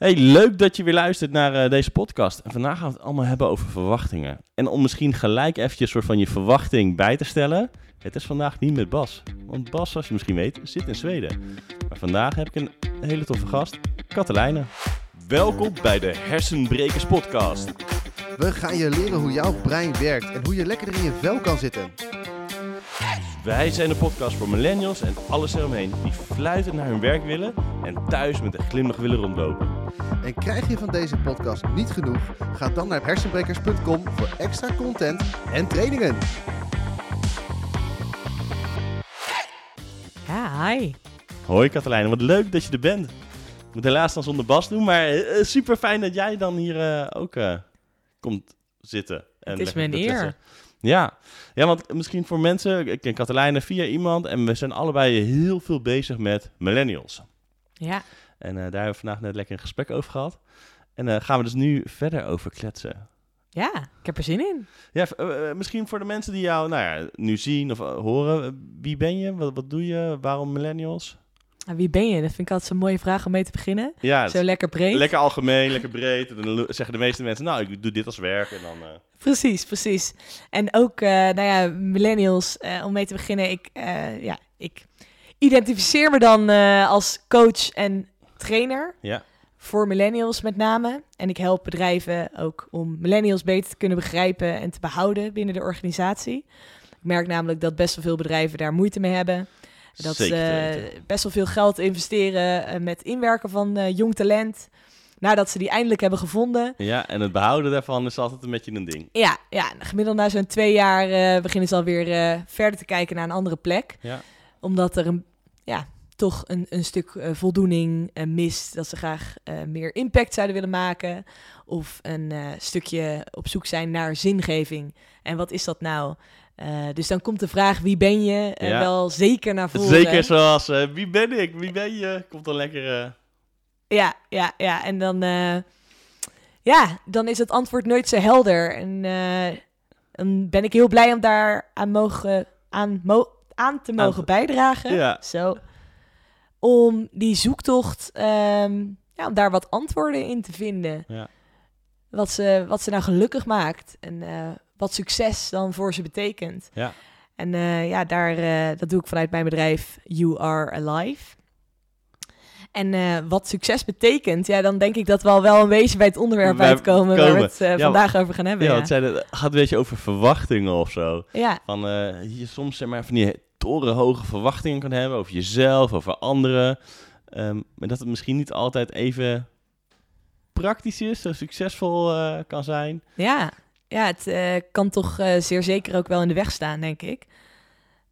Hey, leuk dat je weer luistert naar eh, deze podcast. En vandaag gaan we het allemaal hebben over verwachtingen. En om misschien gelijk eventjes soort van je verwachting bij te stellen. Het is vandaag niet met Bas. Want Bas, zoals je misschien weet, zit in Zweden. Maar vandaag heb ik een hele toffe gast, Katelijne. Welkom bij de Hersenbrekers podcast. We gaan je leren hoe jouw brein werkt en hoe je lekker in je vel kan zitten. Wij zijn de podcast voor millennials en alles eromheen die fluitend naar hun werk willen en thuis met een glimlach willen rondlopen. En krijg je van deze podcast niet genoeg? Ga dan naar hersenbrekers.com voor extra content en trainingen. Ja, hi. Hoi Katelijne, wat leuk dat je er bent. Ik moet helaas dan zonder Bas doen, maar eh, super fijn dat jij dan hier eh, ook eh, komt zitten. En Het is komt eer. Ja. ja, want misschien voor mensen, ik ken Katelijne via iemand en we zijn allebei heel veel bezig met millennials. Ja, En eh, daar hebben we vandaag net lekker een gesprek over gehad. En daar gaan we dus nu verder over kletsen. ja, ik heb er zin in. Ja, eh, eh, misschien voor de mensen die jou nou ja, nu zien of eh, horen. eh, Wie ben je? Wat, wat doe je? Waarom millennials? En wie ben je? Dat vind ik altijd zo'n mooie vraag om mee te beginnen. Ja, Zo lekker breed. lekker algemeen, lekker breed. En dan zeggen de meeste mensen, nou, ik doe dit als werk. En dan, eh, Precies, precies. En ook, eh, nou ja, millennials, eh, om mee te beginnen. Ik, ja, ik identificeer me dan als coach en trainer. Ja. Voor millennials met name. En ik help bedrijven ook om millennials beter te kunnen begrijpen en te behouden binnen de organisatie. Ik merk namelijk dat best wel veel bedrijven daar moeite mee hebben. Dat ze weten. best wel veel geld investeren eh, met inwerken van eh, jong talent. Nadat ze die eindelijk hebben gevonden. ja, en het behouden daarvan is altijd een beetje een ding. Ja, ja gemiddeld na zo'n twee jaar eh, beginnen ze alweer eh verder te kijken naar een andere plek. Ja. Omdat er een, ja, toch een, een stuk eh, voldoening eh, mist. Dat ze graag eh, meer impact zouden willen maken. Of een eh, stukje op zoek zijn naar zingeving. En wat is dat nou? Eh, dus dan komt de vraag, wie ben je? Ja. wel zeker naar voren. Zeker zoals, eh, wie ben ik? Wie ben je? Komt dan lekker... Ja, ja, ja. En dan, ja, dan is het antwoord nooit zo helder. En dan ben ik heel blij om daar aan, mogen, aan, mo- aan te mogen Aan- bijdragen. Ja. Zo. Om die zoektocht, ehm, ja, om daar wat antwoorden in te vinden. Ja. Wat, ze, wat ze nou gelukkig maakt. En wat succes dan voor ze betekent. Ja. En eh, ja, daar, eh, dat doe ik vanuit mijn bedrijf You Are Alive. En eh, wat succes betekent, ja, dan denk ik dat we al wel een beetje bij het onderwerp Bij- uitkomen waar we komen. het Ja, vandaag over gaan hebben. Ja, Ja, het gaat een beetje over verwachtingen of zo. ja. Van je soms zeg maar van die torenhoge verwachtingen kan hebben over jezelf, over anderen. Ehm, maar dat het misschien niet altijd even praktisch is, zo succesvol kan zijn. ja. Ja het eh, kan toch eh, zeer zeker ook wel in de weg staan, denk ik.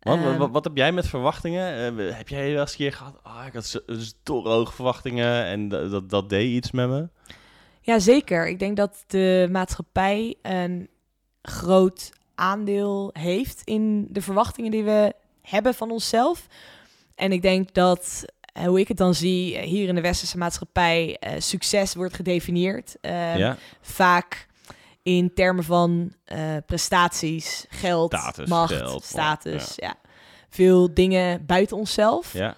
Want, Ehm, wat, wat heb jij met verwachtingen? Eh, heb jij wel eens een keer gehad, ah, ik had zo- torenhoge verwachtingen en dat, dat, deed iets met me? Ja, zeker. Ik denk dat de maatschappij een groot aandeel heeft in de verwachtingen die we hebben van onszelf. En ik denk dat, hoe ik het dan zie, hier in de westerse maatschappij, succes wordt gedefinieerd. eh, ja? Vaak in termen van eh, prestaties, geld, Status, macht, geld, status. Ja. Veel dingen buiten onszelf. Ja,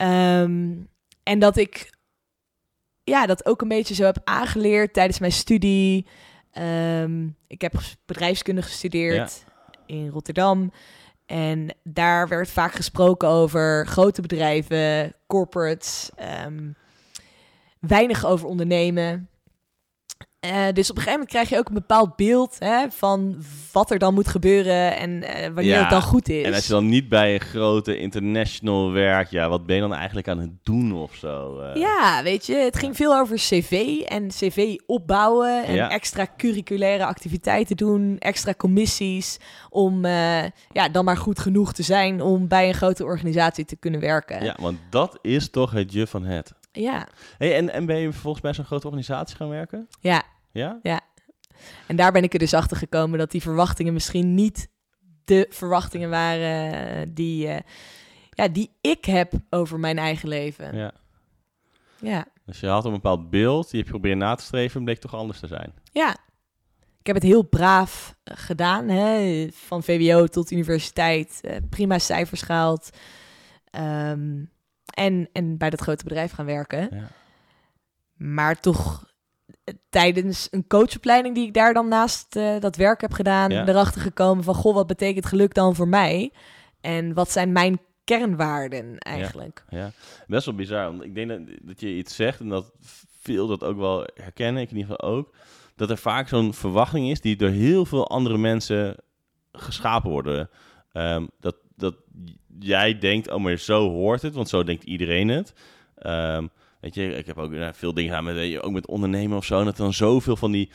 Ehm, en dat ik ja, dat ook een beetje zo heb aangeleerd tijdens mijn studie. Ehm, ik heb bedrijfskunde gestudeerd in Rotterdam. En daar werd vaak gesproken over grote bedrijven, corporates, ehm, weinig over ondernemen. Eh, dus op een gegeven moment krijg je ook een bepaald beeld hè, van wat er dan moet gebeuren en eh, wanneer Ja, het dan goed is. en als je dan niet bij een grote international werkt, ja, wat ben je dan eigenlijk aan het doen of zo? eh? Ja, weet je, het ging veel over cv en cv opbouwen en Ja. extra curriculaire activiteiten doen, extra commissies om ja, dan maar goed genoeg te zijn om bij een grote organisatie te kunnen werken. Ja, want dat is toch het je van het. Ja. Hey, en, en ben je vervolgens bij zo'n grote organisatie gaan werken? ja. Ja? En daar ben ik er dus achter gekomen dat die verwachtingen misschien niet de verwachtingen waren eh, die, eh, ja, die ik heb over mijn eigen leven. ja. Ja. Dus je had een bepaald beeld, die heb je proberen na te streven, bleek toch anders te zijn. Ja. Ik heb het heel braaf eh, gedaan. Hè? Van VWO tot universiteit. prima cijfers gehaald. Ehm, en, en bij dat grote bedrijf gaan werken. Ja. Maar toch eh, tijdens een coachopleiding die ik daar dan naast eh, dat werk heb gedaan, Ja. erachter gekomen van, goh, wat betekent geluk dan voor mij? En wat zijn mijn kernwaarden eigenlijk? Ja, best wel bizar. Want ik denk dat, dat je iets zegt en dat veel dat ook wel herkennen, ik in ieder geval ook. Dat er vaak zo'n verwachting is die door heel veel andere mensen geschapen worden. Ehm, dat, dat jij denkt, oh maar zo hoort het, want zo denkt iedereen het. Ehm, weet je, ik heb ook eh, veel dingen gedaan met, je, ook met ondernemen of zo. En dat er dan zoveel van die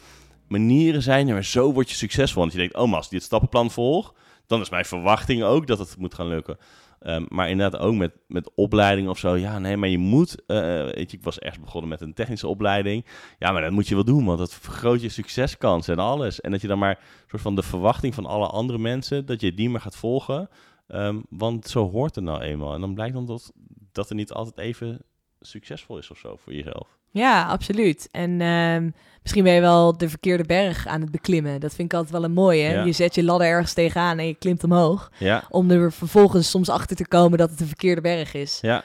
manieren zijn, maar zo word je succesvol. Want je denkt, oh maar als ik dit stappenplan volg, dan is mijn verwachting ook dat het moet gaan lukken. Ehm, maar inderdaad ook met, met opleiding of zo. Ja, nee, maar je moet... eh, weet je, ik was ergens begonnen met een technische opleiding. Ja, maar dat moet je wel doen, want dat vergroot je succeskans en alles. En dat je dan maar soort van de verwachting van alle andere mensen... dat je die maar gaat volgen. Ehm, want zo hoort het nou eenmaal. En dan blijkt dan dat, dat er niet altijd even succesvol is of zo voor jezelf. Ja, absoluut. En ehm, misschien ben je wel de verkeerde berg aan het beklimmen. Dat vind ik altijd wel een mooie. Ja. Je zet je ladder ergens tegenaan en je klimt omhoog. Ja, Om er vervolgens soms achter te komen dat het een verkeerde berg is. ja.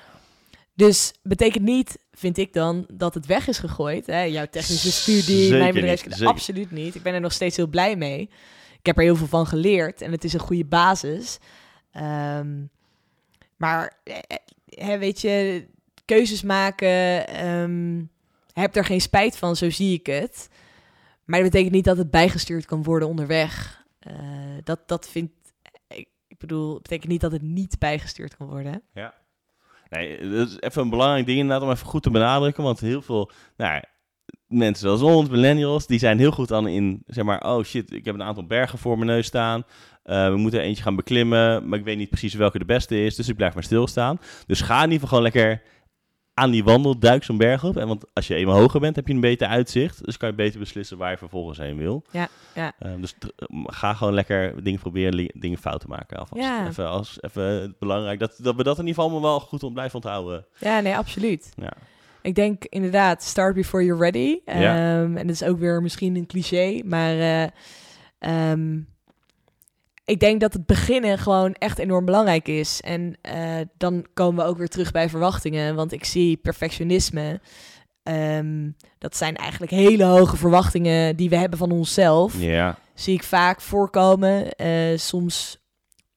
Dus betekent niet, vind ik dan, dat het weg is gegooid. Hè? Jouw technische studie, Zeker mijn bedrijfskunde, absoluut niet. Ik ben er nog steeds heel blij mee. Ik heb er heel veel van geleerd en het is een goede basis. Ehm, maar eh, eh, weet je, keuzes maken, ehm, heb er geen spijt van, zo zie ik het. Maar dat betekent niet dat het bijgestuurd kan worden onderweg. Eh, dat, dat vind ik, bedoel, het betekent niet dat het niet bijgestuurd kan worden. hè? Nee, dat is even een belangrijk ding inderdaad om even goed te benadrukken. Want heel veel nou, ja, mensen zoals ons, millennials, die zijn heel goed dan in, zeg maar, oh shit, ik heb een aantal bergen voor mijn neus staan. Eh, we moeten er eentje gaan beklimmen, maar ik weet niet precies welke de beste is, dus ik blijf maar stilstaan. Dus ga in ieder geval gewoon lekker aan die wandel, duik zo'n berg op. En want als je eenmaal hoger bent, heb je een beter uitzicht. Dus kan je beter beslissen waar je vervolgens heen wil. Ja, ja. Eh, dus ga gewoon lekker dingen proberen, dingen fout te maken alvast. Ja. Even, als, even belangrijk, dat, dat we dat in ieder geval wel goed om blijven onthouden. Ja, nee, absoluut. Ja. Ik denk inderdaad, start before you're ready. Ja. Ehm, en dat is ook weer misschien een cliché, maar eh, ehm, ik denk dat het beginnen gewoon echt enorm belangrijk is. En eh, dan komen we ook weer terug bij verwachtingen, want ik zie perfectionisme. ehm, dat zijn eigenlijk hele hoge verwachtingen die we hebben van onszelf. Ja, Zie ik vaak voorkomen. eh, soms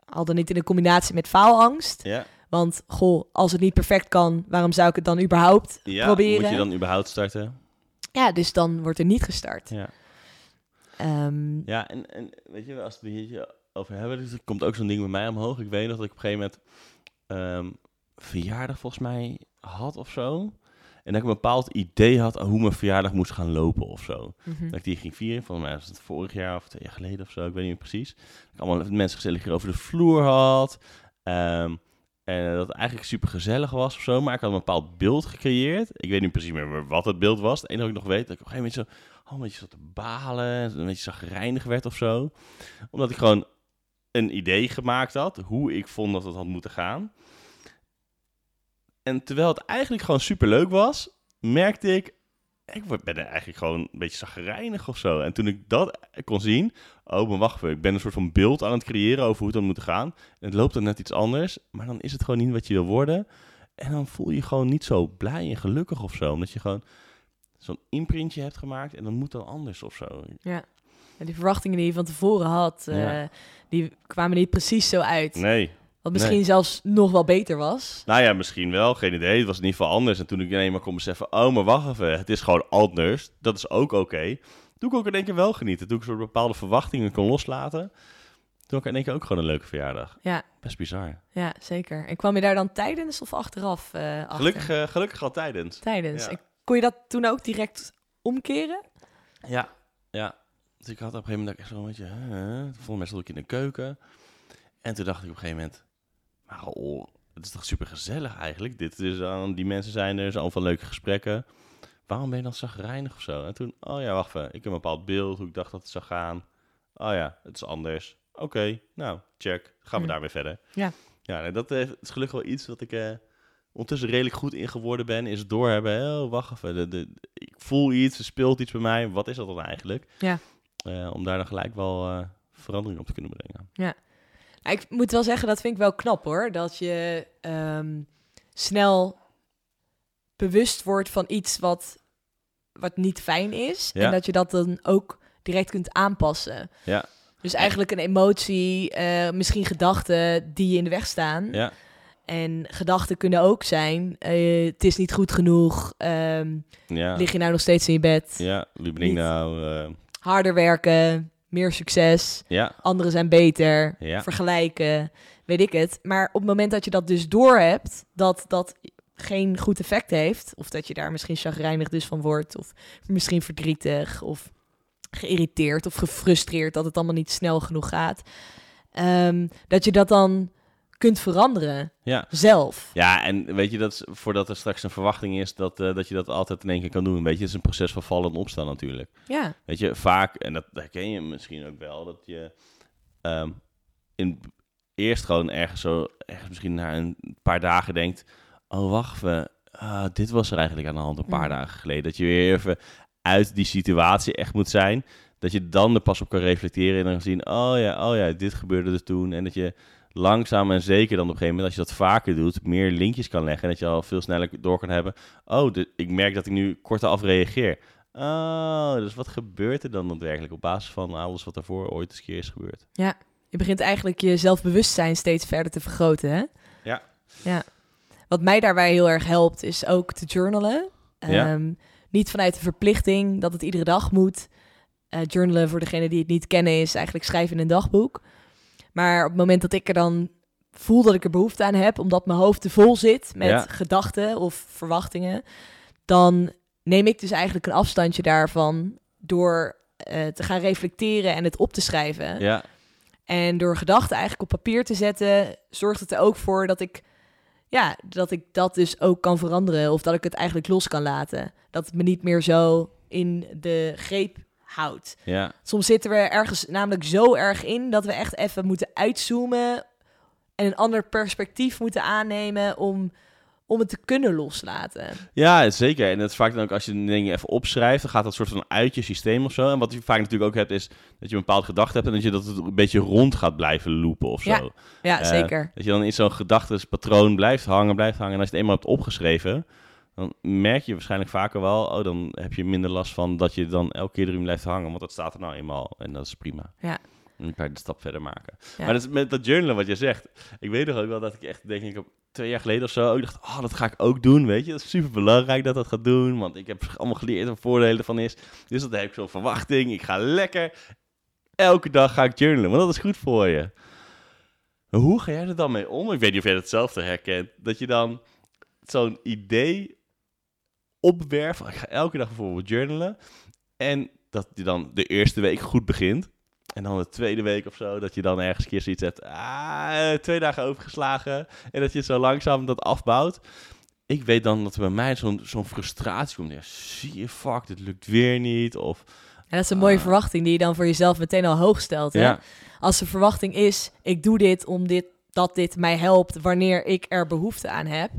al dan niet in een combinatie met faalangst. ja. Want goh, als het niet perfect kan, waarom zou ik het dan überhaupt ja. proberen? Moet je dan überhaupt starten? Ja, dus dan wordt er niet gestart. Ja, Ehm, ja en, en weet je, als het over hebben, dus er komt ook zo'n ding bij mij omhoog. Ik weet nog dat ik op een gegeven moment ehm, verjaardag volgens mij had of zo. En dat ik een bepaald idee had hoe mijn verjaardag moest gaan lopen of zo. mhm. Dat ik die ging vieren. Volgens mij was het vorig jaar of twee jaar geleden of zo. Ik weet niet meer precies. Dat ik allemaal mensen gezellig hier over de vloer had. Ehm, en dat het eigenlijk super gezellig was of zo. Maar ik had een bepaald beeld gecreëerd. Ik weet niet precies meer wat het beeld was. Het enige wat ik nog weet, dat ik op een gegeven moment zo... Oh, een beetje zat te balen. Een beetje zagrijnig werd of zo. Omdat ik gewoon een idee gemaakt had. Hoe ik vond dat het had moeten gaan. En terwijl het eigenlijk gewoon super leuk was, merkte ik, ik ben eigenlijk gewoon een beetje zagrijnig of zo. En toen ik dat kon zien, oh, maar wacht even, ik ben een soort van beeld aan het creëren over hoe het dan moet gaan. En het loopt dan net iets anders, maar dan is het gewoon niet wat je wil worden. En dan voel je je gewoon niet zo blij en gelukkig of zo. Omdat je gewoon zo'n imprintje hebt gemaakt en dan moet dan anders of zo. En die verwachtingen die je van tevoren had, eh, die kwamen niet precies zo uit. Nee. Wat misschien nee. zelfs nog wel beter was. Nou ja, misschien wel, geen idee. Het was in ieder geval anders. En toen ik ineens maar kon beseffen, oh, maar wacht even, het is gewoon anders. Dat is ook oké. Toen kon ik in één keer wel genieten. Toen ik soort bepaalde verwachtingen kon loslaten. Toen had ik in één keer ook gewoon een leuke verjaardag. Ja, Best bizar. ja, zeker. En kwam je daar dan tijdens of achteraf? eh, achter? Gelukkig, eh, gelukkig al tijdens. Tijdens. Ja. En kon je dat toen ook direct omkeren? Ja, ja. Dus ik had op een gegeven moment echt zo een beetje... Huh? Volgens mij stond ik in de keuken. En toen dacht ik op een gegeven moment... Maar oh, het is toch super gezellig eigenlijk. Dit is aan, die mensen zijn er, zijn allemaal leuke gesprekken. Waarom ben je dan zagrijnig of zo? En toen, oh ja, wacht even. Ik heb een bepaald beeld hoe ik dacht dat het zou gaan. Oh ja, het is anders. Oké, nou, check. Gaan we Hm. daarmee verder. Ja. Ja, nee, dat eh, is gelukkig wel iets wat ik eh, ondertussen redelijk goed in geworden ben. Is het doorhebben. Oh, wacht even. De, de, ik voel iets, er speelt iets bij mij. Wat is dat dan eigenlijk? Ja. Eh, om daar dan gelijk wel eh, verandering op te kunnen brengen. Nou, ik moet wel zeggen, dat vind ik wel knap hoor. Dat je ehm, snel bewust wordt van iets wat wat niet fijn is. Ja. En dat je dat dan ook direct kunt aanpassen. Ja. Dus eigenlijk een emotie, eh, misschien gedachten die je in de weg staan. Ja, En gedachten kunnen ook zijn, het is niet goed genoeg, ehm, ja. lig je nou nog steeds in je bed, Ja, wie ben ik nou? Harder werken, meer succes, ja, anderen zijn beter, Ja. vergelijken, weet ik het. Maar op het moment dat je dat dus doorhebt, dat dat geen goed effect heeft, of dat je daar misschien chagrijnig dus van wordt, of misschien verdrietig, of geïrriteerd of gefrustreerd dat het allemaal niet snel genoeg gaat, ehm, dat je dat dan kunt veranderen ja. zelf. Ja, en weet je, dat is, voordat er straks een verwachting is, dat, eh, dat je dat altijd in één keer kan doen. Weet je, het is een proces van vallen en opstaan natuurlijk. Ja, Weet je, vaak, en dat herken je misschien ook wel, dat je ehm, in, eerst gewoon ergens zo, ergens misschien na een paar dagen denkt, oh wacht even, ah, dit was er eigenlijk aan de hand een paar Mm. dagen geleden. Dat je weer even uit die situatie echt moet zijn, dat je dan er pas op kan reflecteren en dan zien, oh ja, oh ja, dit gebeurde er toen. En dat je langzaam en zeker dan op een gegeven moment, als je dat vaker doet, meer linkjes kan leggen en dat je al veel sneller door kan hebben. Oh, de- ik merk dat ik nu korter af reageer. Oh, dus wat gebeurt er dan daadwerkelijk op basis van alles wat daarvoor ooit eens een keer is gebeurd? je begint eigenlijk je zelfbewustzijn steeds verder te vergroten, hè? Ja. Ja. Wat mij daarbij heel erg helpt, is ook te journalen. Ja. Ehm, niet vanuit de verplichting dat het iedere dag moet. Eh, journalen, voor degene die het niet kennen, is eigenlijk schrijven in een dagboek. Maar op het moment dat ik er dan voel dat ik er behoefte aan heb, omdat mijn hoofd te vol zit met Ja. gedachten of verwachtingen, dan neem ik dus eigenlijk een afstandje daarvan door eh, te gaan reflecteren en het op te schrijven. Ja, En door gedachten eigenlijk op papier te zetten, zorgt het er ook voor dat ik, ja, dat ik dat dus ook kan veranderen. Of dat ik het eigenlijk los kan laten. Dat het me niet meer zo in de greep houdt. ja, Soms zitten we ergens namelijk zo erg in dat we echt even moeten uitzoomen en een ander perspectief moeten aannemen om, om het te kunnen loslaten. ja, zeker. En dat is vaak dan ook als je dingen even opschrijft, dan gaat dat soort van uit je systeem of zo. En wat je vaak natuurlijk ook hebt, is dat je een bepaalde gedachte hebt en dat je dat het een beetje rond gaat blijven loopen of Ja. zo. Ja, Eh, zeker. Dat je dan in zo'n gedachtespatroon blijft hangen, blijft hangen. En als je het eenmaal hebt opgeschreven, dan merk je waarschijnlijk vaker wel, oh, dan heb je minder last van dat je dan elke keer erin blijft hangen. Want dat staat er nou eenmaal en dat is prima. Ja. En dan kan je de stap verder maken. Ja. Maar dat is met dat journalen wat je zegt. Ik weet nog ook wel dat ik echt, denk ik, op twee jaar geleden of zo, ook dacht, oh, dat ga ik ook doen, weet je. Dat is super belangrijk dat dat gaat doen, want ik heb allemaal geleerd wat voordelen ervan is. Dus dat heb ik zo'n verwachting. Ik ga lekker, elke dag ga ik journalen, want dat is goed voor je. Maar hoe ga jij er dan mee om? Ik weet niet of jij hetzelfde herkent. Dat je dan zo'n idee opwerft. van, Ik ga elke dag bijvoorbeeld journalen. En dat je dan de eerste week goed begint. En dan de tweede week of zo, dat je dan ergens een keer zoiets hebt. Ah, twee dagen overgeslagen. En dat je zo langzaam dat afbouwt. Ik weet dan dat er bij mij zo'n zo'n frustratie komt. Ja, zie je, fuck, dit lukt weer niet. Of, En dat is een mooie Ah. verwachting die je dan voor jezelf meteen al hoog stelt. Hè? ja, Als de verwachting is, ik doe dit om dit, dat dit mij helpt wanneer ik er behoefte aan heb,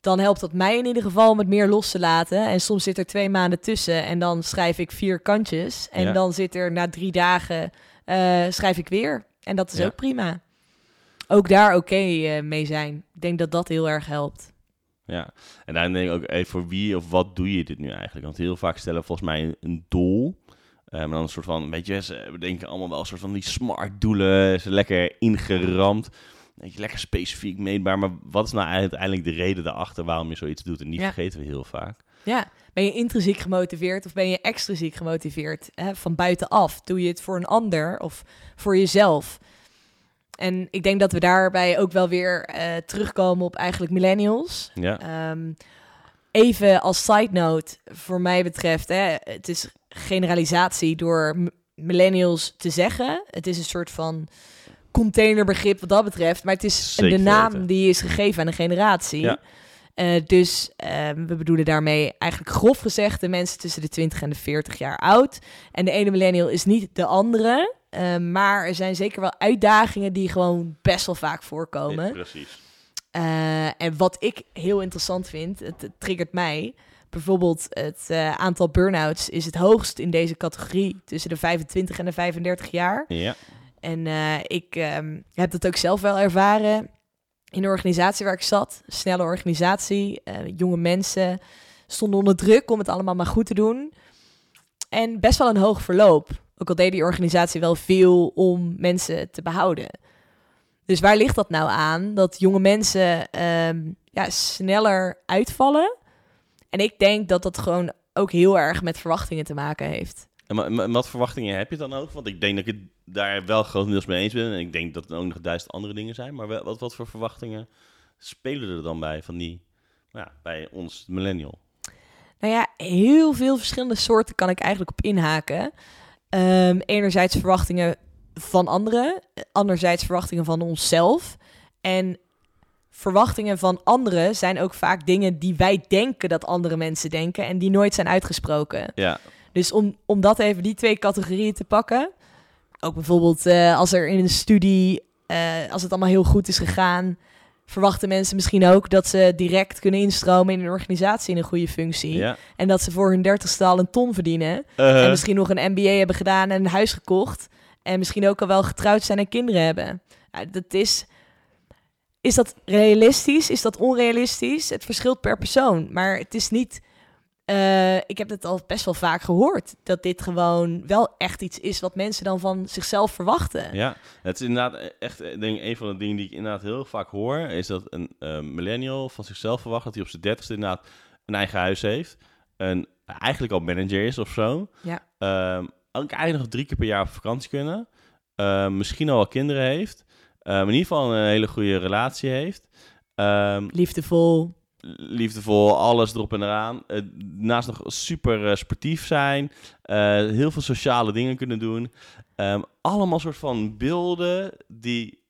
dan helpt dat mij in ieder geval om het meer los te laten. En soms zit er twee maanden tussen en dan schrijf ik vier kantjes. En Ja. dan zit er na drie dagen, eh, schrijf ik weer. En dat is Ja. ook prima. Ook daar oké eh, mee zijn. Ik denk dat dat heel erg helpt. Ja, en daarin denk ik ook, hey, voor wie of wat doe je dit nu eigenlijk? Want heel vaak stellen we volgens mij een, doel. Eh, maar dan een soort van, weet je, ze bedenken allemaal wel een soort van die smart doelen. Ze lekker ingeramd. Weet je, lekker specifiek meetbaar. Maar wat is nou uiteindelijk de reden daarachter waarom je zoiets doet? En die Ja. vergeten we heel vaak. Ja, ben je intrinsiek gemotiveerd of ben je extrinsiek gemotiveerd? Hè? Van buitenaf. Doe je het voor een ander of voor jezelf? En ik denk dat we daarbij ook wel weer eh, terugkomen op eigenlijk millennials. Ja, Ehm, even als side note, voor mij betreft, hè, het is generalisatie door millennials te zeggen. Het is een soort van containerbegrip wat dat betreft, maar het is Zeker de naam weten. die is gegeven aan een generatie. Ja. Eh, dus ehm, we bedoelen daarmee eigenlijk grof gezegd de mensen tussen de 20 en de 40 jaar oud. En de ene millennial is niet de andere. ehm, maar er zijn zeker wel uitdagingen die gewoon best wel vaak voorkomen. Precies. Eh, en wat ik heel interessant vind, het, het triggert mij. Bijvoorbeeld het eh, aantal burn-outs is het hoogst in deze categorie tussen de 25 en de 35 jaar. Ja, En eh, ik ehm, heb dat ook zelf wel ervaren in de organisatie waar ik zat. Snelle organisatie, eh, jonge mensen, stonden onder druk om het allemaal maar goed te doen. En best wel een hoog verloop. Ook al deed die organisatie wel veel om mensen te behouden. Dus waar ligt dat nou aan? Dat jonge mensen ehm, ja, sneller uitvallen. En ik denk dat dat gewoon ook heel erg met verwachtingen te maken heeft. En wat verwachtingen heb je dan ook? Want ik denk dat ik het daar wel grotendeels mee eens ben. En ik denk dat er ook nog duizend andere dingen zijn. Maar wat, wat voor verwachtingen spelen er dan bij van die, ja, bij ons millennial? Nou ja, heel veel verschillende soorten kan ik eigenlijk op inhaken. Um, enerzijds verwachtingen van anderen, anderzijds verwachtingen van onszelf. En verwachtingen van anderen zijn ook vaak dingen die wij denken dat andere mensen denken en die nooit zijn uitgesproken. Ja. Dus om, om dat even die twee categorieën te pakken. Ook bijvoorbeeld uh, als er in een studie, uh, als het allemaal heel goed is gegaan, verwachten mensen misschien ook dat ze direct kunnen instromen in een organisatie in een goede functie. Ja. En dat ze voor hun dertigste al een ton verdienen. Uh-huh. En misschien nog een MBA hebben gedaan en een huis gekocht. En misschien ook al wel getrouwd zijn en kinderen hebben. Ja, dat is, is dat realistisch? Is dat onrealistisch? Het verschilt per persoon. Maar het is niet. Uh, ik heb het al best wel vaak gehoord. Dat dit gewoon wel echt iets is wat mensen dan van zichzelf verwachten. Ja, het is inderdaad echt denk, een van de dingen die ik inderdaad heel vaak hoor. Is dat een uh, millennial van zichzelf verwacht dat hij op zijn dertigste inderdaad een eigen huis heeft. En eigenlijk al manager is of zo. Ja. Um, ook eigenlijk nog drie keer per jaar op vakantie kunnen. Uh, misschien al wel kinderen heeft. Um, in ieder geval een hele goede relatie heeft. Um, liefdevol. Liefdevol, alles erop en eraan. Uh, naast nog super uh, sportief zijn. Uh, heel veel sociale dingen kunnen doen. allemaal soort van beelden die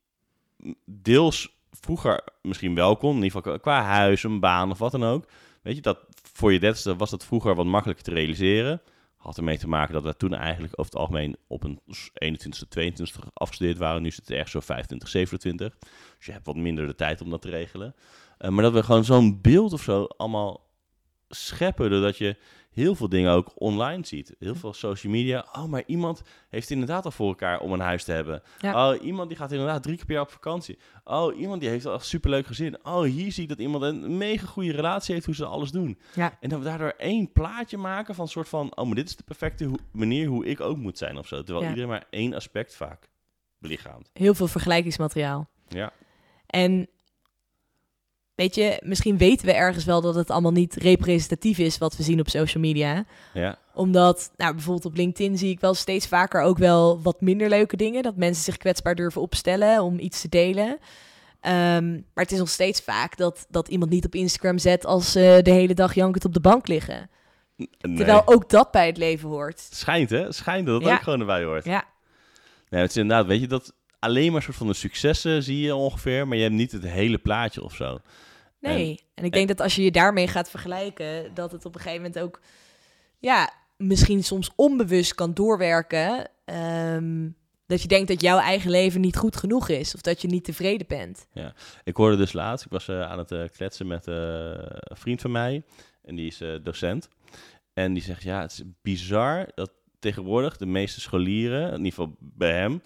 deels vroeger misschien wel kon. In ieder geval qua huis, een baan of wat dan ook. Weet je, dat voor je dertigste was dat vroeger wat makkelijker te realiseren had ermee te maken dat we toen eigenlijk over het algemeen op een 21ste, 22ste afgestudeerd waren. Nu zit het erg zo 25, 27. Dus je hebt wat minder de tijd om dat te regelen. Uh, maar dat we gewoon zo'n beeld of zo allemaal scheppen, doordat je heel veel dingen ook online ziet. Heel veel social media. Oh, maar iemand heeft inderdaad al voor elkaar om een huis te hebben. Ja. Oh, iemand die gaat inderdaad drie keer per jaar op vakantie. Oh, iemand die heeft al superleuk gezin. Oh, hier zie ik dat iemand een mega goede relatie heeft hoe ze alles doen. Ja. En dat we daardoor één plaatje maken van een soort van... oh, maar dit is de perfecte ho- manier hoe ik ook moet zijn of zo. Terwijl Ja. iedereen maar één aspect vaak belichaamt. Heel veel vergelijkingsmateriaal. Ja, En weet je, misschien weten we ergens wel dat het allemaal niet representatief is wat we zien op social media. ja, Omdat, nou, bijvoorbeeld op LinkedIn zie ik wel steeds vaker ook wel wat minder leuke dingen. Dat mensen zich kwetsbaar durven opstellen om iets te delen. Ehm, maar het is nog steeds vaak dat, dat iemand niet op Instagram zet als ze de hele dag jankend op de bank liggen. nee. Terwijl ook dat bij het leven hoort. Schijnt, hè? Schijnt dat Ja. ook gewoon erbij hoort. Ja, Nee, het is inderdaad, weet je, dat alleen maar soort van de successen zie je ongeveer, maar je hebt niet het hele plaatje of zo. Nee. En, ik denk dat als je je daarmee gaat vergelijken, dat het op een gegeven moment ook, ja, misschien soms onbewust kan doorwerken. ehm, dat je denkt dat jouw eigen leven niet goed genoeg is. Of dat je niet tevreden bent. Ik hoorde dus laatst, ik was eh, aan het eh, kletsen met eh, een vriend van mij, en die is eh, docent. En die zegt, ja, het is bizar dat tegenwoordig de meeste scholieren, in ieder geval bij hem,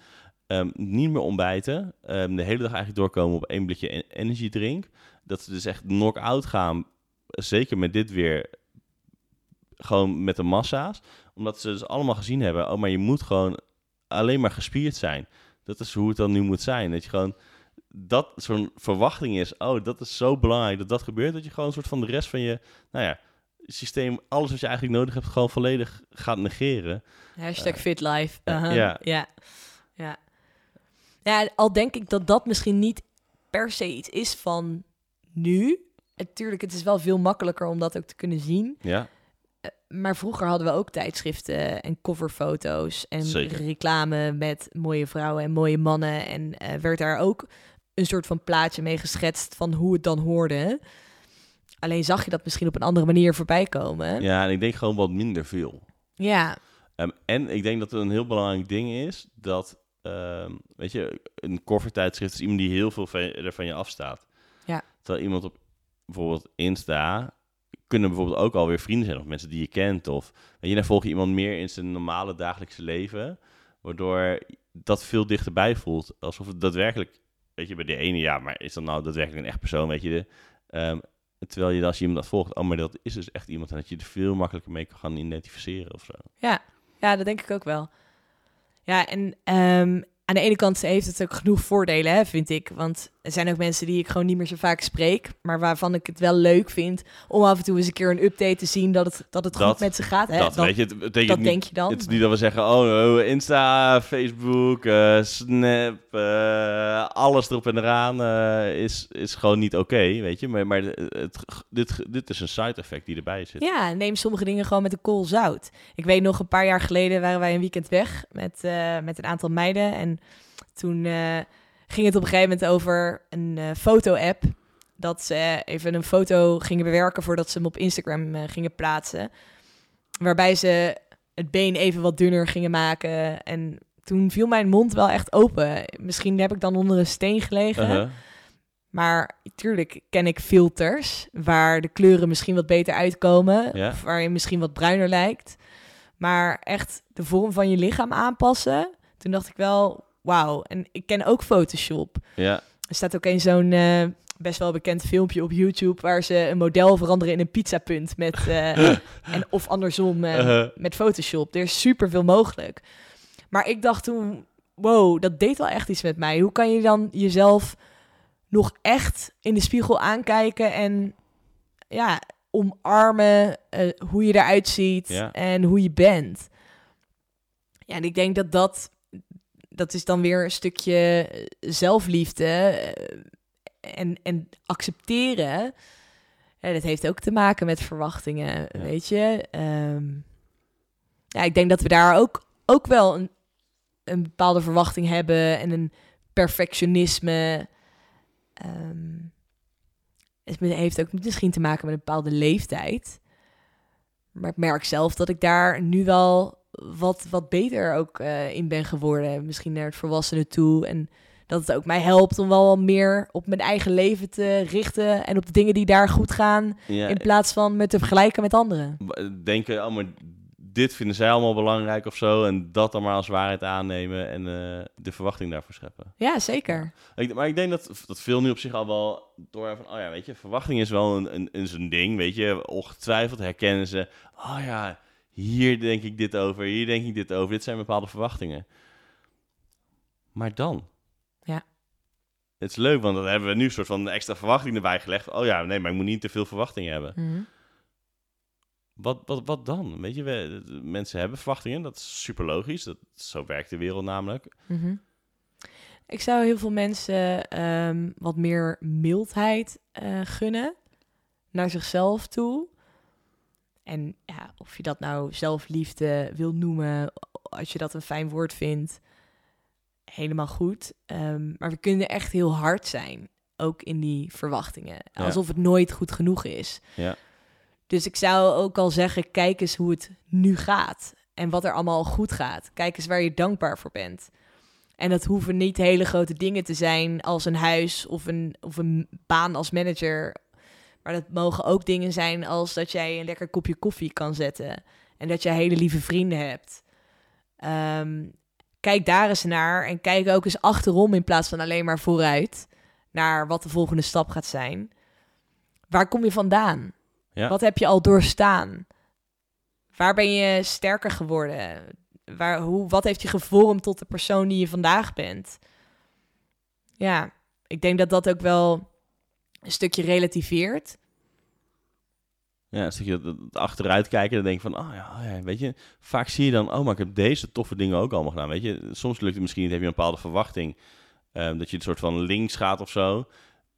ehm, niet meer ontbijten. ehm, de hele dag eigenlijk doorkomen op één blikje en- energy drink. Dat ze dus echt knock-out gaan, zeker met dit weer, gewoon met de massa's. Omdat ze dus allemaal gezien hebben, oh, maar je moet gewoon alleen maar gespierd zijn. Dat is hoe het dan nu moet zijn. Dat je gewoon dat zo'n verwachting is, oh, dat is zo belangrijk dat dat gebeurt, dat je gewoon een soort van de rest van je, nou ja, systeem, alles wat je eigenlijk nodig hebt, gewoon volledig gaat negeren. Hashtag Eh, fit life. ja, Aha, ja. ja. Ja. Ja, al denk ik dat dat misschien niet per se iets is van nu. Natuurlijk, het is wel veel makkelijker om dat ook te kunnen zien. Ja, Maar vroeger hadden we ook tijdschriften en coverfoto's en Zeker. reclame met mooie vrouwen en mooie mannen. En eh, werd daar ook een soort van plaatje mee geschetst van hoe het dan hoorde. Alleen zag je dat misschien op een andere manier voorbij komen. ja, en ik denk gewoon wat minder veel. Ja, Ehm, en ik denk dat het een heel belangrijk ding is dat, ehm, weet je, een covertijdschrift is iemand die heel veel verder van je afstaat. Terwijl iemand op bijvoorbeeld Insta kunnen bijvoorbeeld ook alweer vrienden zijn of mensen die je kent. Of weet je, dan volg je iemand meer in zijn normale dagelijkse leven, waardoor dat veel dichterbij voelt. Alsof het daadwerkelijk, weet je, bij de ene ja, maar is dat nou daadwerkelijk een echt persoon, weet je, de, ehm, Terwijl je als je iemand dat volgt, oh, maar dat is dus echt iemand en dat je er veel makkelijker mee kan gaan identificeren of zo. Ja, ja dat denk ik ook wel. Ja, en ehm, aan de ene kant heeft het ook genoeg voordelen, hè, vind ik. Want er zijn ook mensen die ik gewoon niet meer zo vaak spreek, maar waarvan ik het wel leuk vind om af en toe eens een keer een update te zien dat het, dat het Dat- goed met ze gaat. Hè? dat Dan- weet je, het betekent dat niet, denk je dan. Het is niet dat we zeggen, oh, oh, Insta, Facebook, eh, Snap, eh, alles erop en eraan eh, is, is gewoon niet oké, weet je. Maar, maar het, dit, dit is een side effect die erbij zit. Ja, neem sommige dingen gewoon met een kool zout. Ik weet nog, een paar jaar geleden waren wij een weekend weg met, met een aantal meiden. En toen ging het op een gegeven moment over een eh, foto-app. Dat ze even een foto gingen bewerken voordat ze hem op Instagram eh, gingen plaatsen. Waarbij ze het been even wat dunner gingen maken. En toen viel mijn mond wel echt open. Misschien heb ik dan onder een steen gelegen. Uh-huh. Maar tuurlijk ken ik filters waar de kleuren misschien wat beter uitkomen. Ja. Of waar je misschien wat bruiner lijkt. Maar echt de vorm van je lichaam aanpassen. Toen dacht ik wel, wauw. En ik ken ook Photoshop. Ja, Er staat ook een zo'n eh, best wel bekend filmpje op YouTube... waar ze een model veranderen in een pizzapunt. Met, eh, en, of andersom eh, Uh-huh. met Photoshop. Er is super veel mogelijk. Maar ik dacht toen, wow, dat deed wel echt iets met mij. Hoe kan je dan jezelf nog echt in de spiegel aankijken en ja, omarmen hoe je eruit ziet Ja. en hoe je bent? Ja, en ik denk dat dat, dat is dan weer een stukje eh, zelfliefde eh, en, en accepteren. Ja, dat heeft ook te maken met verwachtingen, Ja. weet je. Ehm, ja, ik denk dat we daar ook, ook wel een, een bepaalde verwachting hebben en een perfectionisme. Ehm, het heeft ook misschien te maken met een bepaalde leeftijd. Maar ik merk zelf dat ik daar nu wel wat, wat beter ook eh, in ben geworden. Misschien naar het volwassenen toe. En dat het ook mij helpt om wel meer op mijn eigen leven te richten. En op de dingen die daar goed gaan. ja. In plaats van me te vergelijken met anderen. denken, oh, maar dit vinden zij allemaal belangrijk of zo. En dat dan maar als waarheid aannemen en eh, de verwachting daarvoor scheppen. Ja, zeker. Ik, maar ik denk dat, dat veel nu op zich al wel door van, oh ja, weet je, verwachting is wel een, een, een zo'n ding, weet je. Ongetwijfeld herkennen ze, oh ja, hier denk ik dit over, hier denk ik dit over. Dit zijn bepaalde verwachtingen. Maar dan? Ja. Het is leuk, want dan hebben we nu een soort van extra verwachting erbij gelegd. Oh ja, nee, maar ik moet niet te veel verwachtingen hebben. Mhm. Wat, wat, wat dan? Weet je, we, mensen hebben verwachtingen, dat is super logisch. Dat, zo werkt de wereld namelijk. Mhm. Ik zou heel veel mensen ehm, wat meer mildheid eh, gunnen naar zichzelf toe. En ja, of je dat nou zelfliefde wil noemen, als je dat een fijn woord vindt, helemaal goed. Ehm, maar we kunnen echt heel hard zijn, ook in die verwachtingen. Ja. Alsof het nooit goed genoeg is. Ja. Dus ik zou ook al zeggen, kijk eens hoe het nu gaat. En wat er allemaal goed gaat. Kijk eens waar je dankbaar voor bent. En dat hoeven niet hele grote dingen te zijn als een huis of een, of een baan als manager. Maar dat mogen ook dingen zijn als dat jij een lekker kopje koffie kan zetten. En dat jij hele lieve vrienden hebt. Ehm, kijk daar eens naar en kijk ook eens achterom in plaats van alleen maar vooruit. Naar wat de volgende stap gaat zijn. Waar kom je vandaan? Ja. Wat heb je al doorstaan? Waar ben je sterker geworden? Waar, hoe, wat heeft je gevormd tot de persoon die je vandaag bent? Ja, ik denk dat dat ook wel een stukje relativeert. Ja, een stukje dat- achteruit kijken, dan denk je van, oh ja, oh ja, weet je, vaak zie je dan, oh, maar ik heb deze toffe dingen ook allemaal gedaan, weet je. Soms lukt het misschien niet, heb je een bepaalde verwachting, ehm, dat je een soort van links gaat of zo,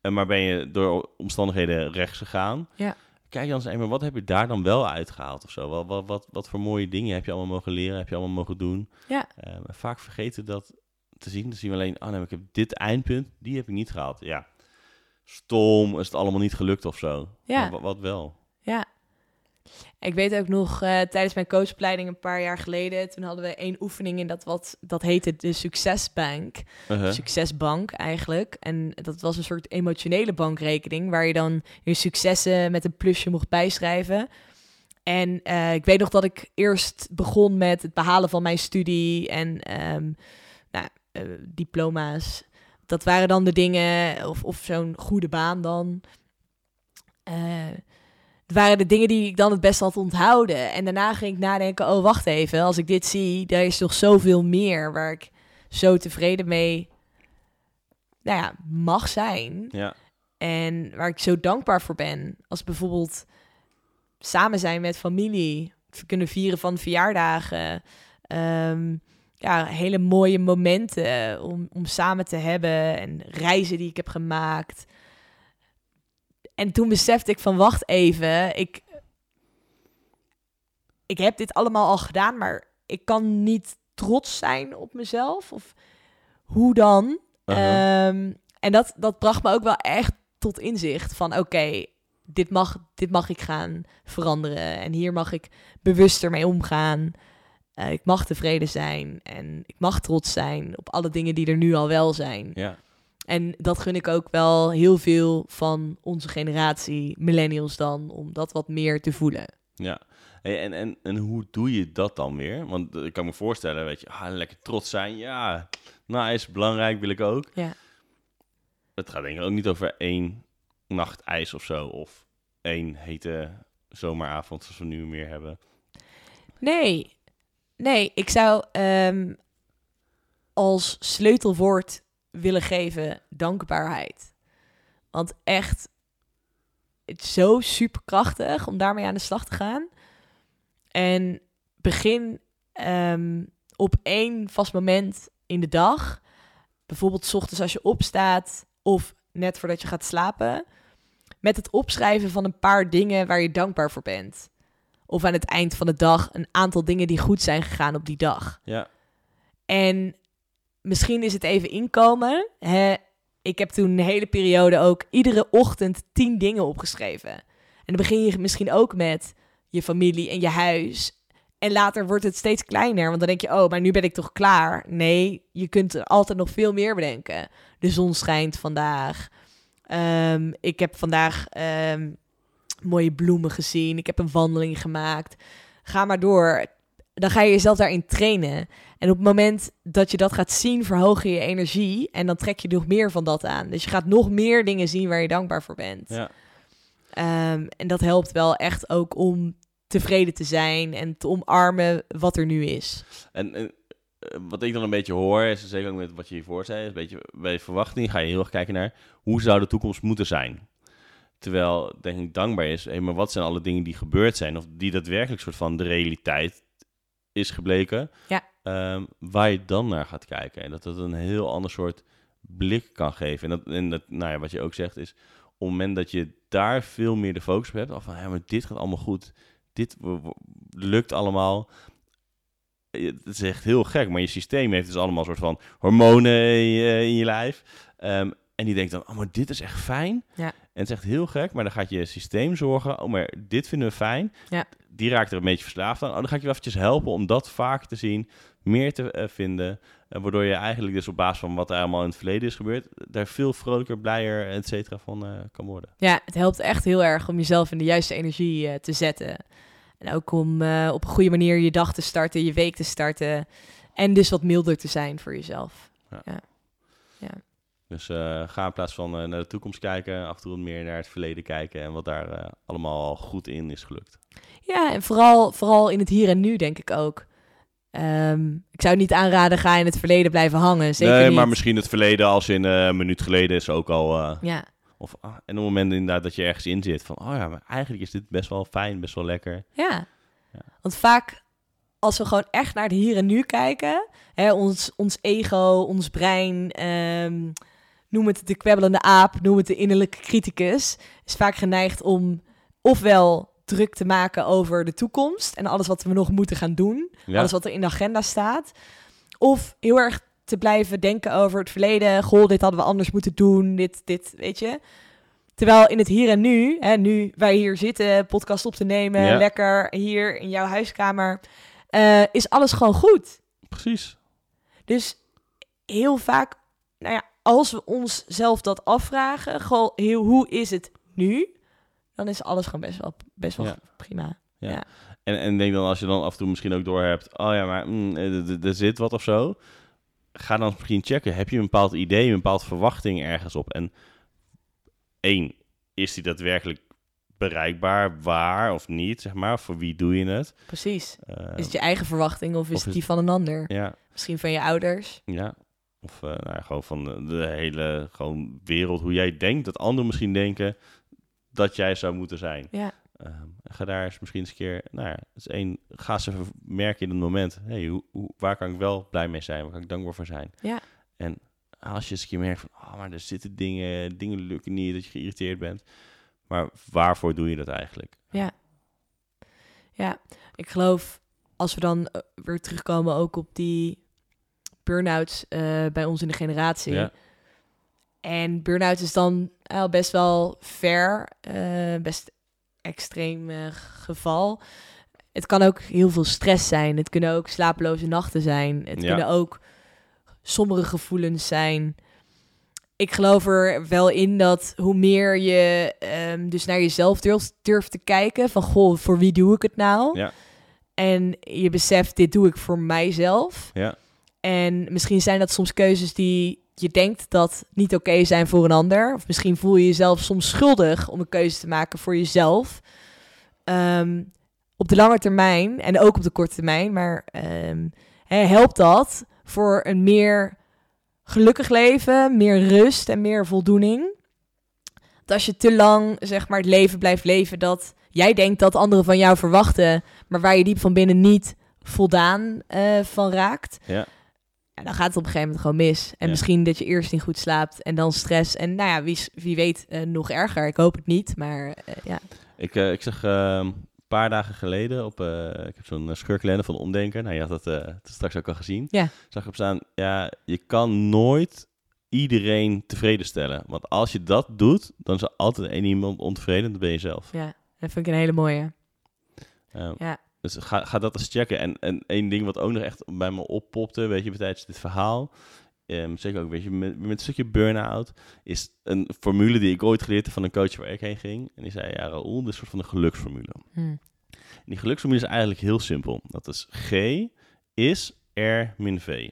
en maar ben je door omstandigheden rechts gegaan. Ja. Kijk dan eens, maar wat heb je daar dan wel uitgehaald of zo? Wat, wat, wat, wat voor mooie dingen heb je allemaal mogen leren, heb je allemaal mogen doen? Ja. En vaak vergeten dat te zien, dan zien we alleen, oh nee, ik heb dit eindpunt, die heb ik niet gehaald. Ja, stom, is het allemaal niet gelukt of zo. Ja. Wat wel? Ja. Ik weet ook nog, eh, tijdens mijn coachopleiding een paar jaar geleden, toen hadden we één oefening in dat wat, dat heette de Succesbank. Uh-huh. Succesbank eigenlijk. En dat was een soort emotionele bankrekening waar je dan je successen met een plusje mocht bijschrijven. En eh, ik weet nog dat ik eerst begon met het behalen van mijn studie en ehm, nou, eh, diploma's. Dat waren dan de dingen, of, of zo'n goede baan dan. het waren de dingen die ik dan het best had onthouden. En daarna ging ik nadenken, oh wacht even, als ik dit zie, er is toch zoveel meer waar ik zo tevreden mee nou ja, mag zijn. Ja. En waar ik zo dankbaar voor ben. Als bijvoorbeeld samen zijn met familie, kunnen vieren van verjaardagen. Ehm, ja, hele mooie momenten om, om samen te hebben en reizen die ik heb gemaakt. En toen besefte ik van wacht even, ik, ik heb dit allemaal al gedaan, maar ik kan niet trots zijn op mezelf. Of hoe dan? Uh-huh. Ehm, en dat, dat bracht me ook wel echt tot inzicht van oké, dit, mag, dit mag ik gaan veranderen. En hier mag ik bewuster mee omgaan. Eh, ik mag tevreden zijn en ik mag trots zijn op alle dingen die er nu al wel zijn. Ja. En dat gun ik ook wel heel veel van onze generatie, millennials dan, om dat wat meer te voelen. Ja. Hey, en, en, en hoe doe je dat dan weer? Want eh, ik kan me voorstellen, weet je, ah, lekker trots zijn. Ja, nice, belangrijk wil ik ook. Ja. Het gaat denk ik ook niet over één nacht ijs of zo. Of één hete zomeravond zoals we nu meer hebben. Nee, nee, ik zou ehm, als sleutelwoord willen geven dankbaarheid. Want echt, het is zo superkrachtig om daarmee aan de slag te gaan. En begin ehm, op één vast moment in de dag. Bijvoorbeeld 's ochtends als je opstaat of net voordat je gaat slapen. Met het opschrijven van een paar dingen waar je dankbaar voor bent. Of aan het eind van de dag een aantal dingen die goed zijn gegaan op die dag. Ja, En misschien is het even inkomen. Hè? Ik heb toen een hele periode ook iedere ochtend tien dingen opgeschreven. En dan begin je misschien ook met je familie en je huis. En later wordt het steeds kleiner, want dan denk je, oh, maar nu ben ik toch klaar? Nee, je kunt er altijd nog veel meer bedenken. De zon schijnt vandaag. Ehm, ik heb vandaag ehm, mooie bloemen gezien. Ik heb een wandeling gemaakt. Ga maar door. Dan ga je jezelf daarin trainen. En op het moment dat je dat gaat zien, verhoog je je energie. En dan trek je nog meer van dat aan. Dus je gaat nog meer dingen zien waar je dankbaar voor bent. ja. Ehm, en dat helpt wel echt ook om tevreden te zijn en te omarmen wat er nu is. En, en eh, wat ik dan een beetje hoor, is zeker ook met wat je hiervoor zei, is een beetje bij verwachting ga je heel erg kijken naar hoe zou de toekomst moeten zijn. Terwijl, denk ik, dankbaar is, hé, maar wat zijn alle dingen die gebeurd zijn, of die daadwerkelijk soort van de realiteit is gebleken, Ja. Ehm, waar je dan naar gaat kijken. En dat het een heel ander soort blik kan geven. En, dat, en dat, nou ja, wat je ook zegt is, op het moment dat je daar veel meer de focus op hebt, of van, ja, maar dit gaat allemaal goed, dit lukt allemaal. Eh, Het is echt heel gek, maar je systeem heeft dus allemaal een soort van hormonen in je, in je lijf. Ehm, en die denkt dan, oh, maar dit is echt fijn. Ja. En het is echt heel gek, maar dan gaat je systeem zorgen, oh, maar dit vinden we fijn. Ja. Die raakt er een beetje verslaafd aan. Oh, dan ga ik je wel eventjes helpen om dat vaker te zien, meer te eh, vinden. eh, waardoor je eigenlijk dus op basis van wat er allemaal in het verleden is gebeurd, daar veel vrolijker, blijer, et cetera, van eh, kan worden. Ja, het helpt echt heel erg om jezelf in de juiste energie eh, te zetten. En ook om eh, op een goede manier je dag te starten, je week te starten. En dus wat milder te zijn voor jezelf. Dus eh, ga in plaats van eh, naar de toekomst kijken, af en toe meer naar het verleden kijken en wat daar eh, allemaal goed in is gelukt. Ja, en vooral, vooral in het hier en nu denk ik ook. Ehm, ik zou niet aanraden, ga in het verleden blijven hangen. Zeker nee, niet. maar misschien het verleden als in een minuut geleden is ook al. Ja, of, ah, en op het moment inderdaad dat je ergens in zit van, oh ja, maar eigenlijk is dit best wel fijn, best wel lekker. ja. Ja. Want vaak, als we gewoon echt naar het hier en nu kijken, hè, ons, ons ego, ons brein, ehm, noem het de kwebbelende aap, noem het de innerlijke criticus, is vaak geneigd om ofwel druk te maken over de toekomst en alles wat we nog moeten gaan doen, Ja, alles wat er in de agenda staat, of heel erg te blijven denken over het verleden, goh, dit hadden we anders moeten doen, dit, dit, weet je. Terwijl in het hier en nu, hè, nu wij hier zitten, podcast op te nemen, Ja. lekker hier in jouw huiskamer, eh, is alles gewoon goed. precies. Dus heel vaak, nou ja, als we onszelf dat afvragen, gewoon heel, hoe is het nu? Dan is alles gewoon best wel, best wel Ja. prima. En, en ik denk dan als je dan af en toe misschien ook doorhebt, oh ja, maar mm, er- er- zit wat of zo. Ga dan misschien checken, heb je een bepaald idee, een bepaald verwachting ergens op? En één, is die daadwerkelijk bereikbaar, waar of niet, zeg maar? Voor wie doe je het? Precies. Eh, Is het je eigen verwachting of is of het is- die van een ander? ja, Misschien van je ouders? ja. Of eh, nou ja, gewoon van de, hele gewoon wereld, hoe jij denkt dat anderen misschien denken dat jij zou moeten zijn. Ja. Ehm, ga daar eens misschien eens een keer, nou ja, is één, ga eens even merken in het moment, hey, hoe, hoe, waar kan ik wel blij mee zijn, waar kan ik dankbaar voor zijn? Ja. En als je eens een keer merkt van, oh, maar er zitten dingen, dingen lukken niet, dat je geïrriteerd bent, maar waarvoor doe je dat eigenlijk? Ja, ik geloof als we dan eh, weer terugkomen ook op die burn-outs eh, bij ons in de generatie. Ja, En burn-out is dan eh, best wel ver, eh, best extreem geval. Het kan ook heel veel stress zijn. Het kunnen ook slapeloze nachten zijn. Het Ja. kunnen ook sombere gevoelens zijn. Ik geloof er wel in dat hoe meer je ehm, dus naar jezelf durft, durft te kijken... van goh, voor wie doe ik het nou? Ja. En je beseft, dit doe ik voor mijzelf. ja, En misschien zijn dat soms keuzes die je denkt dat niet oké zijn voor een ander. Of misschien voel je jezelf soms schuldig om een keuze te maken voor jezelf. Ehm, op de lange termijn en ook op de korte termijn, maar ehm, helpt dat voor een meer gelukkig leven, meer rust en meer voldoening. Als je te lang zeg maar het leven blijft leven dat jij denkt dat anderen van jou verwachten, maar waar je diep van binnen niet voldaan eh, van raakt. ja. Ja, dan gaat het op een gegeven moment gewoon mis. En Ja. misschien dat je eerst niet goed slaapt en dan stress. En nou ja, wie, wie weet eh, nog erger. Ik hoop het niet, maar eh, ja. Ik, eh, ik zag eh, een paar dagen geleden op, ik heb zo'n scheurkalender van Omdenker. Nou, je had dat straks ook al gezien. Ja. Zag ik op staan, ja, je kan nooit iedereen tevreden stellen. Want als je dat doet, dan is er altijd één iemand ontevreden, dat ben je zelf. ja, dat vind ik een hele mooie. Ja. Dus ga, ga dat eens checken. En, en één ding wat ook nog echt bij me oppopte, weet je, tijdens dit verhaal. ehm, zeker ook, weet je, met, met een stukje burn-out, is een formule die ik ooit geleerd heb van een coach waar ik heen ging. En die zei, ja Raoul, dit is een soort van een geluksformule. Hm. En die geluksformule is eigenlijk heel simpel. Dat is G is R min V.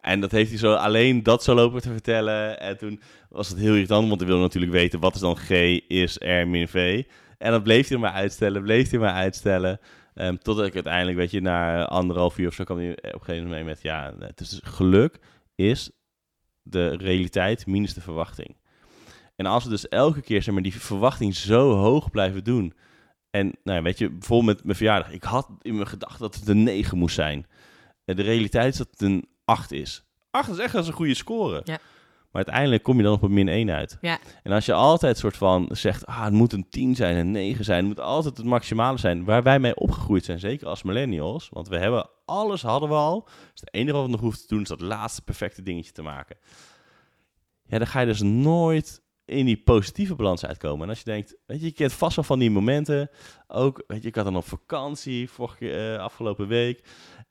En dat heeft hij zo alleen dat zo lopen te vertellen. En toen was het heel irritant, want hij wilde natuurlijk weten wat is dan G is R min V. En dan bleef hij maar uitstellen, bleef hij maar uitstellen. Ehm, totdat ik uiteindelijk, weet je, na anderhalf uur of zo kwam hij op een gegeven moment mee met... Ja, het is dus geluk is de realiteit minus de verwachting. En als we dus elke keer zeg maar, die verwachting zo hoog blijven doen... En nou, weet je, bijvoorbeeld met mijn verjaardag. Ik had in mijn gedachten dat het een 9 moest zijn. En de realiteit is dat het een 8 is. 8 is echt eens een goede score. Ja. Maar uiteindelijk kom je dan op een min 1 uit. Ja. En als je altijd soort van zegt, ah, het moet een 10 zijn, een 9 zijn, het moet altijd het maximale zijn, waar wij mee opgegroeid zijn, zeker als millennials, want we hebben alles hadden we al. Dus het enige wat we nog hoeven te doen is dat laatste perfecte dingetje te maken. Ja, dan ga je dus nooit in die positieve balans uitkomen. En als je denkt, weet je, je kent vast wel van die momenten, ook, weet je, ik had dan op vakantie vorige eh, afgelopen week,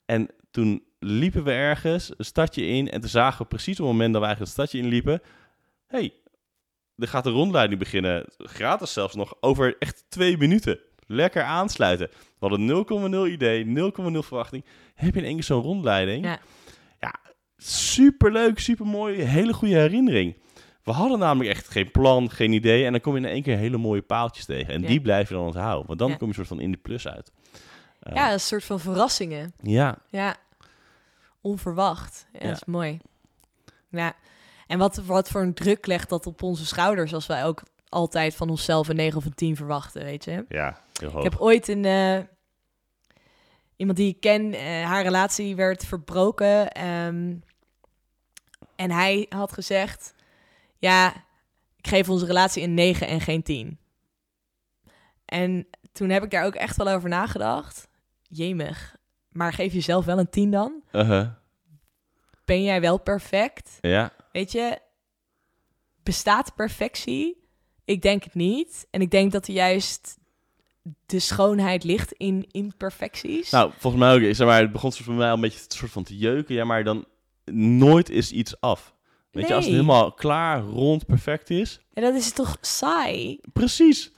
en toen liepen we ergens, een stadje in, en toen zagen we precies op het moment dat we eigenlijk het stadje inliepen, hey, er gaat een rondleiding beginnen, gratis zelfs nog, over echt twee minuten. Lekker aansluiten. We hadden 0,0 idee, 0,0 verwachting. Heb je in één keer zo'n rondleiding? Ja. ja, superleuk, supermooi, hele goede herinnering. We hadden namelijk echt geen plan, geen idee. En dan kom je in één keer hele mooie paaltjes tegen. En Ja. die blijf je dan onthouden. Want dan Ja. kom je soort van in de plus uit. Eh, ja, een soort van verrassingen. ja, Ja, onverwacht. Ja, dat is mooi. Ja, en wat, wat voor een druk legt dat op onze schouders... als wij ook altijd van onszelf een 9 of een 10 verwachten, weet je? ja, heel hoog. Ik heb ooit een... eh, iemand die ik ken, eh, haar relatie werd verbroken. ehm, en hij had gezegd... Ja, ik geef onze relatie een 9 en geen 10. En toen heb ik daar ook echt wel over nagedacht. Jemig. Maar geef jezelf wel een 10 dan? Uh-huh. Ben jij wel perfect? Ja, Weet je, bestaat perfectie? Ik denk het niet. En ik denk dat er juist de schoonheid ligt in imperfecties. nou, volgens mij ook. Zeg maar, het begon van mij al een beetje het soort van te jeuken. Ja, maar dan nooit is iets af. Weet je, als het helemaal klaar, rond, perfect is. En dat is toch saai? Precies.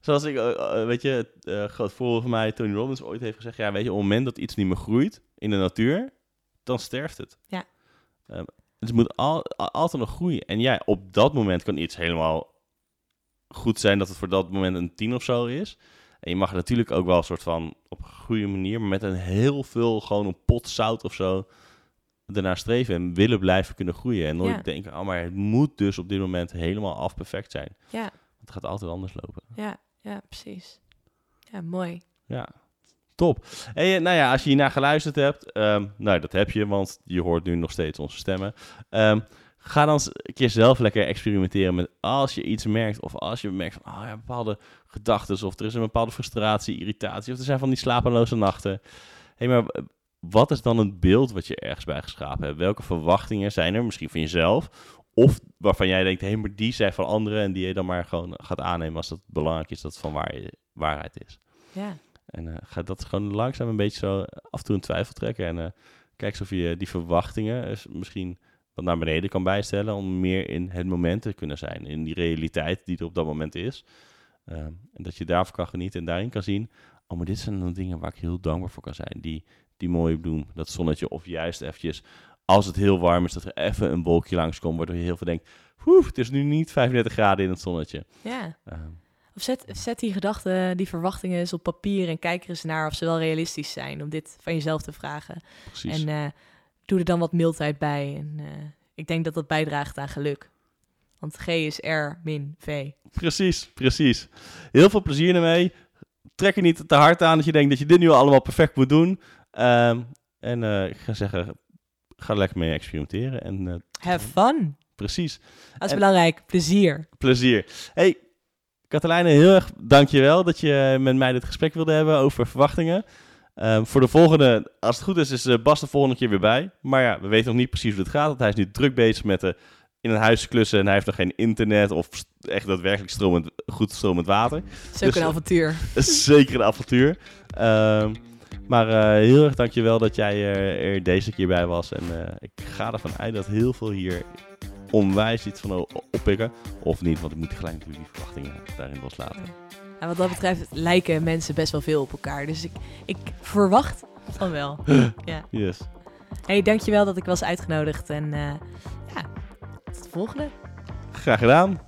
Zoals ik, eh, eh, weet je, het eh, groot voorbeeld van mij, Tony Robbins, ooit heeft gezegd: ja, weet je, op het moment dat iets niet meer groeit in de natuur, dan sterft het. Ja. Ehm, dus het moet al, al- altijd nog groeien. En ja, op dat moment kan iets helemaal goed zijn dat het voor dat moment een 10 of zo is. En je mag natuurlijk ook wel een soort van op een goede manier, maar met een heel veel gewoon een pot zout of zo ernaar streven en willen blijven kunnen groeien. En nooit Ja. denken, oh, maar het moet dus op dit moment helemaal af perfect zijn. Ja, Het gaat altijd anders lopen. ja, ja, precies. Ja, mooi. Ja, top. En nou ja, als je hiernaar geluisterd hebt, ehm, nou dat heb je, want je hoort nu nog steeds onze stemmen. Ehm, ga dan eens een keer zelf lekker experimenteren met als je iets merkt of als je merkt van, oh ja, bepaalde gedachten of er is een bepaalde frustratie, irritatie of er zijn van die slapeloze nachten. Hé, maar eh, wat is dan het beeld wat je ergens bij geschapen hebt? Welke verwachtingen zijn er misschien van jezelf? Of waarvan jij denkt, hé, maar die zijn van anderen en die je dan maar gewoon gaat aannemen als dat belangrijk is, dat het van waar, waarheid is. Ja, En eh, ga dat gewoon langzaam een beetje zo af en toe in twijfel trekken. En eh, kijk of je die verwachtingen eens misschien wat naar beneden kan bijstellen. Om meer in het moment te kunnen zijn. In die realiteit die er op dat moment is. Ehm, en dat je daarvan kan genieten en daarin kan zien. Oh, maar dit zijn dan dingen waar ik heel dankbaar voor kan zijn. Die, die mooie bloem, dat zonnetje. Of juist eventjes, als het heel warm is, dat er even een wolkje langskomt. Waardoor je heel veel denkt, "Oeh, het is nu niet 35 graden in het zonnetje. ja. Ehm, Of zet, zet die gedachten, die verwachtingen eens op papier en kijk er eens naar of ze wel realistisch zijn om dit van jezelf te vragen. precies. En eh, doe er dan wat mildheid bij. En eh, ik denk dat dat bijdraagt aan geluk. Want G is R min V. Precies, precies. Heel veel plezier ermee. Trek je niet te hard aan dat je denkt dat je dit nu allemaal perfect moet doen. Ehm, en eh, ik ga zeggen, ga er lekker mee experimenteren. En eh, Have fun. precies, Dat is En- belangrijk. Plezier. plezier. Hey, Katelijne, heel erg dankjewel dat je met mij dit gesprek wilde hebben over verwachtingen. Ehm, voor de volgende, als het goed is, is eh, Bas de volgende keer weer bij. Maar ja, we weten nog niet precies hoe het gaat. Want hij is nu druk bezig met de, in een huis klussen. En hij heeft nog geen internet of echt daadwerkelijk stromend, goed stromend water. Dus, een eh, avontuur. Zeker een avontuur. Ehm, maar eh, heel erg dankjewel dat jij er, er deze keer bij was. En eh, ik ga ervan uit dat heel veel hier onwijs iets van oppikken. Of niet, want ik moet gelijk natuurlijk die verwachtingen daarin loslaten. En wat dat betreft lijken mensen best wel veel op elkaar. Dus ik, ik verwacht van wel. ja. Yes. Hey, dankjewel dat ik was uitgenodigd. En eh, ja, tot de volgende. Graag gedaan.